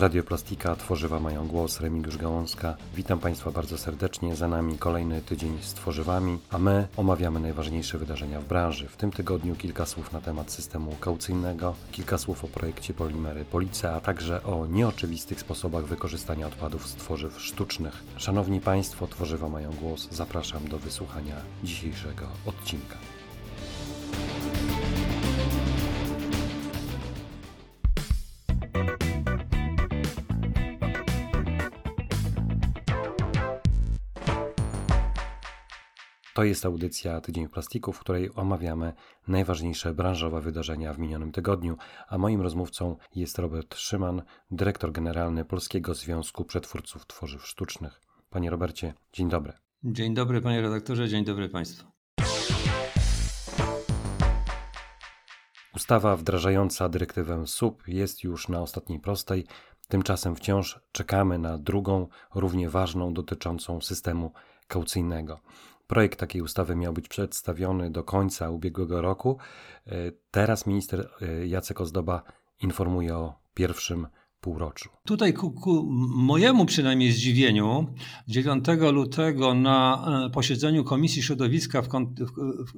Radioplastika, tworzywa mają głos, Remigiusz Gałązka. Witam Państwa bardzo serdecznie. Za nami kolejny tydzień z tworzywami, a my omawiamy najważniejsze wydarzenia w branży. W tym tygodniu kilka słów na temat systemu kaucyjnego, kilka słów o projekcie Polimery Police, a także o nieoczywistych sposobach wykorzystania odpadów z tworzyw sztucznych. Szanowni Państwo, tworzywa mają głos. Zapraszam do wysłuchania dzisiejszego odcinka. To jest audycja Tydzień Plastiku, w której omawiamy najważniejsze branżowe wydarzenia w minionym tygodniu, a moim rozmówcą jest Robert Szyman, dyrektor generalny Polskiego Związku Przetwórców Tworzyw Sztucznych. Panie Robercie, dzień dobry. Dzień dobry panie redaktorze, dzień dobry państwu. Ustawa wdrażająca dyrektywę SUP jest już na ostatniej prostej. Tymczasem wciąż czekamy na drugą, równie ważną, dotyczącą systemu kaucyjnego. Projekt takiej ustawy miał być przedstawiony do końca ubiegłego roku. E, teraz minister e, Jacek Ozdoba informuje o pierwszym półroczu. Tutaj ku, ku, mojemu przynajmniej zdziwieniu 9 lutego na e, posiedzeniu Komisji Środowiska w, kont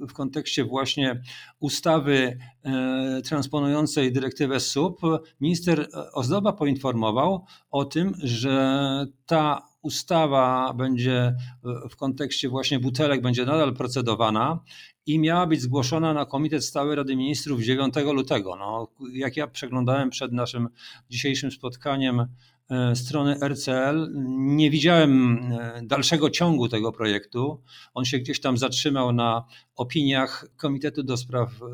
w, kontekście właśnie ustawy e, transponującej dyrektywę SUP minister Ozdoba poinformował o tym, że ta ustawa będzie w kontekście właśnie butelek będzie nadal procedowana i miała być zgłoszona na Komitet Stały Rady Ministrów 9 lutego. No, jak ja przeglądałem przed naszym dzisiejszym spotkaniem strony RCL. Nie widziałem e, dalszego ciągu tego projektu. On się gdzieś tam zatrzymał na opiniach Komitetu do Spraw e,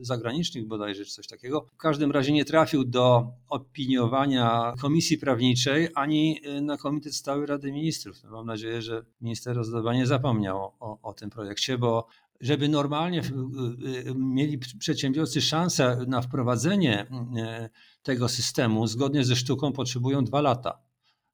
Zagranicznych bodajże, czy coś takiego. W każdym razie nie trafił do opiniowania Komisji Prawniczej ani na Komitet Stały Rady Ministrów. No, mam nadzieję, że minister Rozdoba nie zapomniał o, o tym projekcie, bo żeby normalnie mieli przedsiębiorcy szansę na wprowadzenie tego systemu zgodnie ze sztuką potrzebują dwa lata.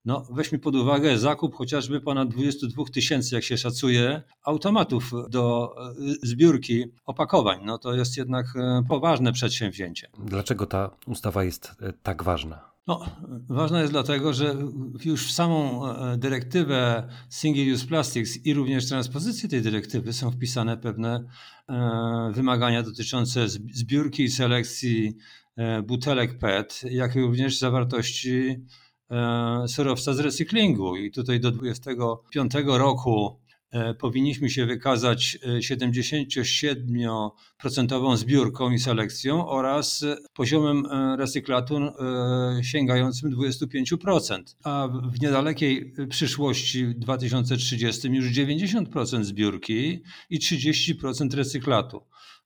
No, weźmy pod uwagę zakup chociażby ponad 22 tysięcy, jak się szacuje, automatów do e, zbiórki opakowań. No, to jest jednak e, poważne przedsięwzięcie. Dlaczego ta ustawa jest e, tak ważna? No, ważna jest dlatego, że już w samą dyrektywę Single Use Plastics i również transpozycję tej dyrektywy są wpisane pewne wymagania dotyczące zbiórki i selekcji E, butelek PET, jak również zawartości e, surowca z recyklingu. I tutaj do 25 roku e, powinniśmy się wykazać 77% zbiórką i selekcją oraz poziomem recyklatu sięgającym 25%, a w niedalekiej przyszłości 2030 już 90% zbiórki i 30% recyklatu.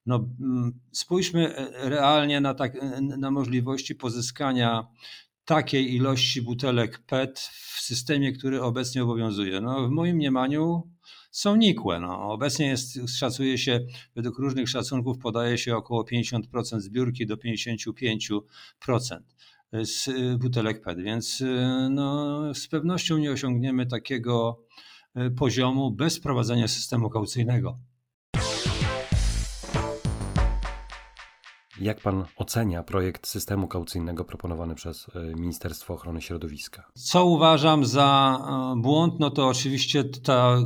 No, mm, spójrzmy e, realnie na, tak, e, na możliwości pozyskania takiej ilości butelek PET w systemie, który obecnie obowiązuje. No, w moim mniemaniu są nikłe. No, obecnie jest, szacuje się, według różnych szacunków podaje się około 50% zbiórki do 55% z e, butelek PET, więc no, z pewnością nie osiągniemy takiego poziomu bez prowadzenia systemu kaucyjnego. Jak pan ocenia projekt systemu kaucyjnego proponowany przez e, Ministerstwo Ochrony Środowiska? Co uważam za e, błąd, no to oczywiście ta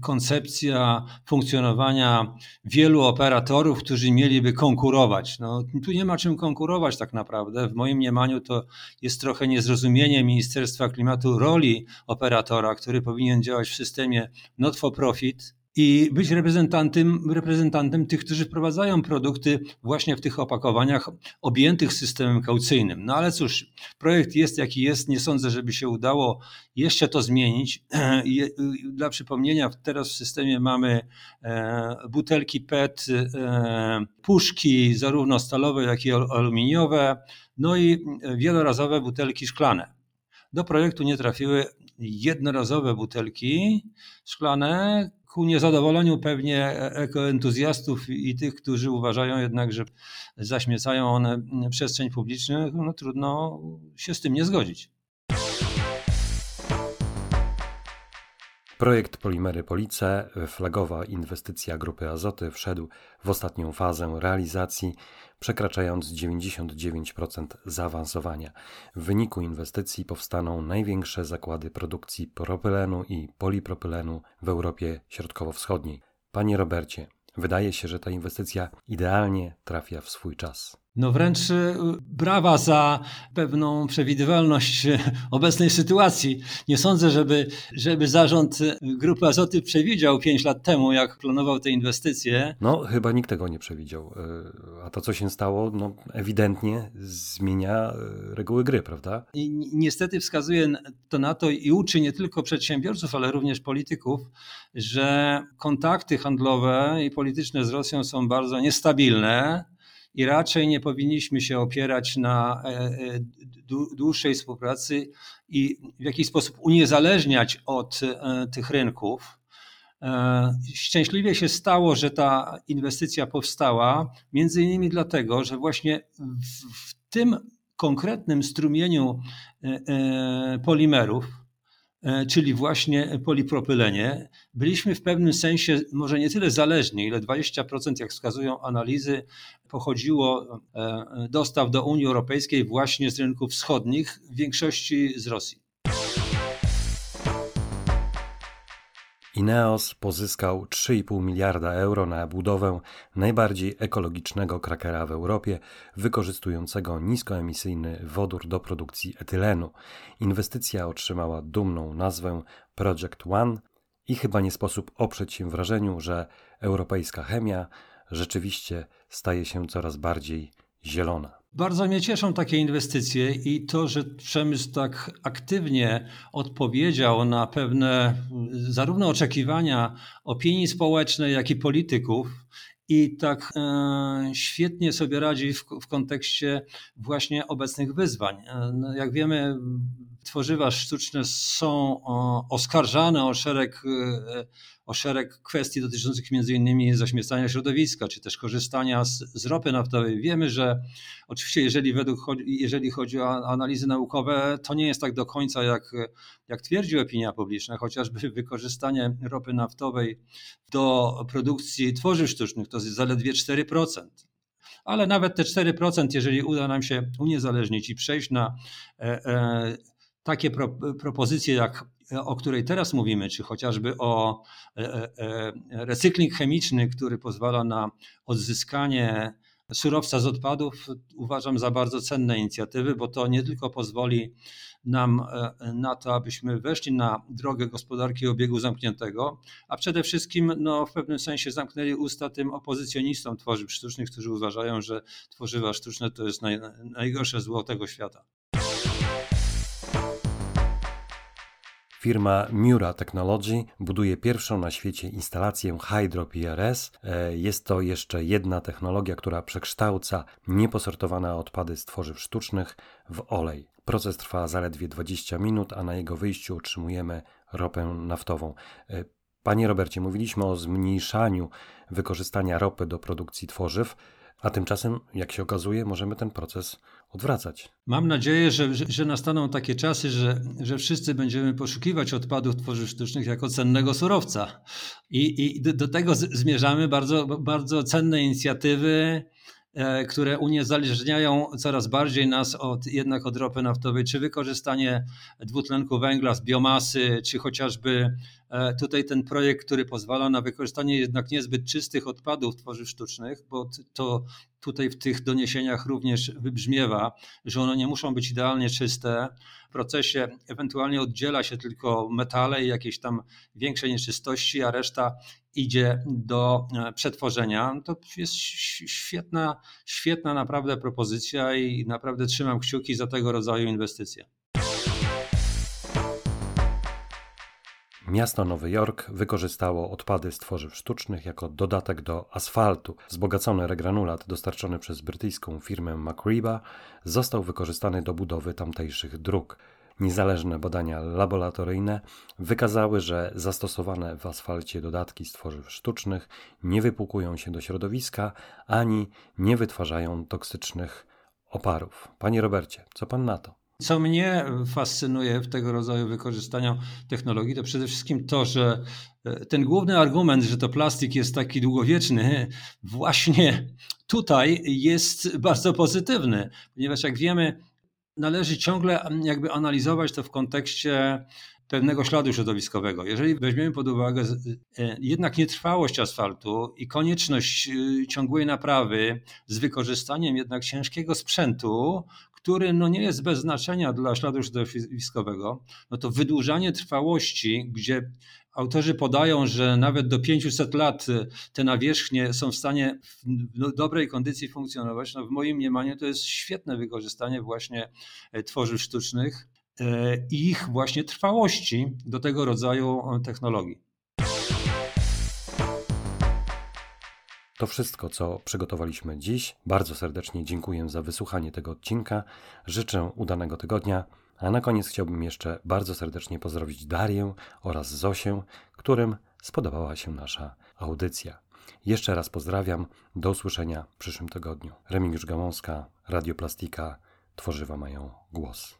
koncepcja funkcjonowania wielu operatorów, którzy mieliby konkurować. No, tu nie ma czym konkurować tak naprawdę. W moim mniemaniu to jest trochę niezrozumienie Ministerstwa Klimatu roli operatora, który powinien działać w systemie not for profit, i być reprezentantem, reprezentantem tych, którzy wprowadzają produkty właśnie w tych opakowaniach objętych systemem kaucyjnym. No ale cóż, projekt jest jaki jest, nie sądzę, żeby się udało jeszcze to zmienić. Dla przypomnienia, teraz w systemie mamy e, butelki PET, e, puszki zarówno stalowe, jak i aluminiowe, no i wielorazowe butelki szklane. Do projektu nie trafiły jednorazowe butelki szklane, ku niezadowoleniu pewnie ekoentuzjastów i tych, którzy uważają jednak, że zaśmiecają one przestrzeń publiczną, no trudno się z tym nie zgodzić. Projekt Polimery Police, flagowa inwestycja grupy Azoty, wszedł w ostatnią fazę realizacji, przekraczając 99% zaawansowania. W wyniku inwestycji powstaną największe zakłady produkcji propylenu i polipropylenu w Europie Środkowo-Wschodniej. Panie Robercie, wydaje się, że ta inwestycja idealnie trafia w swój czas. No wręcz y, brawa za pewną przewidywalność y, obecnej sytuacji. Nie sądzę, żeby, żeby zarząd y, Grupy Azoty przewidział 5 lat temu, jak planował te inwestycje. No chyba nikt tego nie przewidział. A to, co się stało, no ewidentnie zmienia reguły gry, prawda? I niestety wskazuje to na to i uczy nie tylko przedsiębiorców, ale również polityków, że kontakty handlowe i polityczne z Rosją są bardzo niestabilne i raczej nie powinniśmy się opierać na e, e, dłuższej współpracy i w jakiś sposób uniezależniać od e, tych rynków. Szczęśliwie się stało, że ta inwestycja powstała, między innymi dlatego, że właśnie w tym konkretnym strumieniu polimerów, czyli właśnie polipropylenie, byliśmy w pewnym sensie może nie tyle zależni, ile 20%, jak wskazują analizy, pochodziło e, dostaw do Unii Europejskiej właśnie z rynków wschodnich, w większości z Rosji. Ineos pozyskał 3,5 miliarda euro na budowę najbardziej ekologicznego krakera w Europie, wykorzystującego niskoemisyjny wodór do produkcji etylenu. Inwestycja otrzymała dumną nazwę Project One i chyba nie sposób oprzeć się wrażeniu, że europejska chemia rzeczywiście staje się coraz bardziej zielona. Bardzo mnie cieszą takie inwestycje i to, że przemysł tak aktywnie odpowiedział na pewne zarówno oczekiwania opinii społecznej, jak i polityków i tak e, świetnie sobie radzi w, kontekście właśnie obecnych wyzwań. E, no, jak wiemy, tworzywa sztuczne są oskarżane o szereg, e, o szereg kwestii dotyczących innymi zaśmiecania środowiska, czy też korzystania z, z ropy naftowej. Wiemy, że oczywiście jeżeli, według, jeżeli chodzi o analizy naukowe, to nie jest tak do końca, jak, jak twierdzi opinia publiczna, chociażby wykorzystanie ropy naftowej do produkcji tworzyw sztucznych to jest zaledwie 4% ale nawet te 4%, jeżeli uda nam się uniezależnić i przejść na e, e, takie pro, propozycje, jak o której teraz mówimy, czy chociażby o e, e, e, recykling chemiczny, który pozwala na odzyskanie surowca z odpadów, uważam za bardzo cenne inicjatywy, bo to nie tylko pozwoli nam na to, abyśmy weszli na drogę gospodarki obiegu zamkniętego, a przede wszystkim no, w pewnym sensie zamknęli usta tym opozycjonistom tworzyw sztucznych, którzy uważają, że tworzywa sztuczne to jest naj, najgorsze zło tego świata. Firma Mura Technology buduje pierwszą na świecie instalację Hydro PRS. E, jest to jeszcze jedna technologia, która przekształca nieposortowane odpady z tworzyw sztucznych w olej. Proces trwa zaledwie 20 minut, a na jego wyjściu otrzymujemy ropę naftową. E, panie Robercie, mówiliśmy o zmniejszaniu wykorzystania ropy do produkcji tworzyw. A tymczasem, jak się okazuje, możemy ten proces odwracać. Mam nadzieję, że, że, że, nastaną takie czasy, że, że wszyscy będziemy poszukiwać odpadów tworzyw sztucznych jako cennego surowca. I, i do, tego zmierzamy bardzo, bardzo cenne inicjatywy E, które uniezależniają coraz bardziej nas od, jednak od ropy naftowej, czy wykorzystanie dwutlenku węgla z biomasy, czy chociażby tutaj ten projekt, który pozwala na wykorzystanie jednak niezbyt czystych odpadów tworzyw sztucznych, bo to tutaj w tych doniesieniach również wybrzmiewa, że one nie muszą być idealnie czyste. W procesie ewentualnie oddziela się tylko metale i jakieś tam większe nieczystości, a reszta idzie do e, przetworzenia. To jest świetna, świetna naprawdę propozycja i naprawdę trzymam kciuki za tego rodzaju inwestycje. Miasto Nowy Jork wykorzystało odpady z tworzyw sztucznych jako dodatek do asfaltu. Wzbogacony regranulat dostarczony przez brytyjską firmę Macreba został wykorzystany do budowy tamtejszych dróg. Niezależne badania laboratoryjne wykazały, że zastosowane w asfalcie dodatki z tworzyw sztucznych nie wypłukują się do środowiska ani nie wytwarzają toksycznych oparów. Panie Robercie, co pan na to? Co mnie fascynuje w tego rodzaju wykorzystaniu technologii, to przede wszystkim to, że e, ten główny argument, że to plastik jest taki długowieczny, właśnie tutaj jest bardzo pozytywny, ponieważ jak wiemy, należy ciągle jakby analizować to w kontekście pewnego śladu środowiskowego. Jeżeli weźmiemy pod uwagę e, jednak nietrwałość asfaltu i konieczność e, ciągłej naprawy z wykorzystaniem jednak ciężkiego sprzętu, który no nie jest bez znaczenia dla śladu środowiskowego, no to wydłużanie trwałości, gdzie autorzy podają, że nawet do 500 lat te nawierzchnie są w stanie w dobrej kondycji funkcjonować, no w moim mniemaniu to jest świetne wykorzystanie właśnie e, tworzyw sztucznych i ich właśnie trwałości do tego rodzaju technologii. To wszystko, co przygotowaliśmy dziś. Bardzo serdecznie dziękuję za wysłuchanie tego odcinka. Życzę udanego tygodnia. A na koniec chciałbym jeszcze bardzo serdecznie pozdrowić Darię oraz Zosię, którym spodobała się nasza audycja. Jeszcze raz pozdrawiam. Do usłyszenia w przyszłym tygodniu. Remigiusz Gałązka, Radio Plastika. Tworzywa mają głos.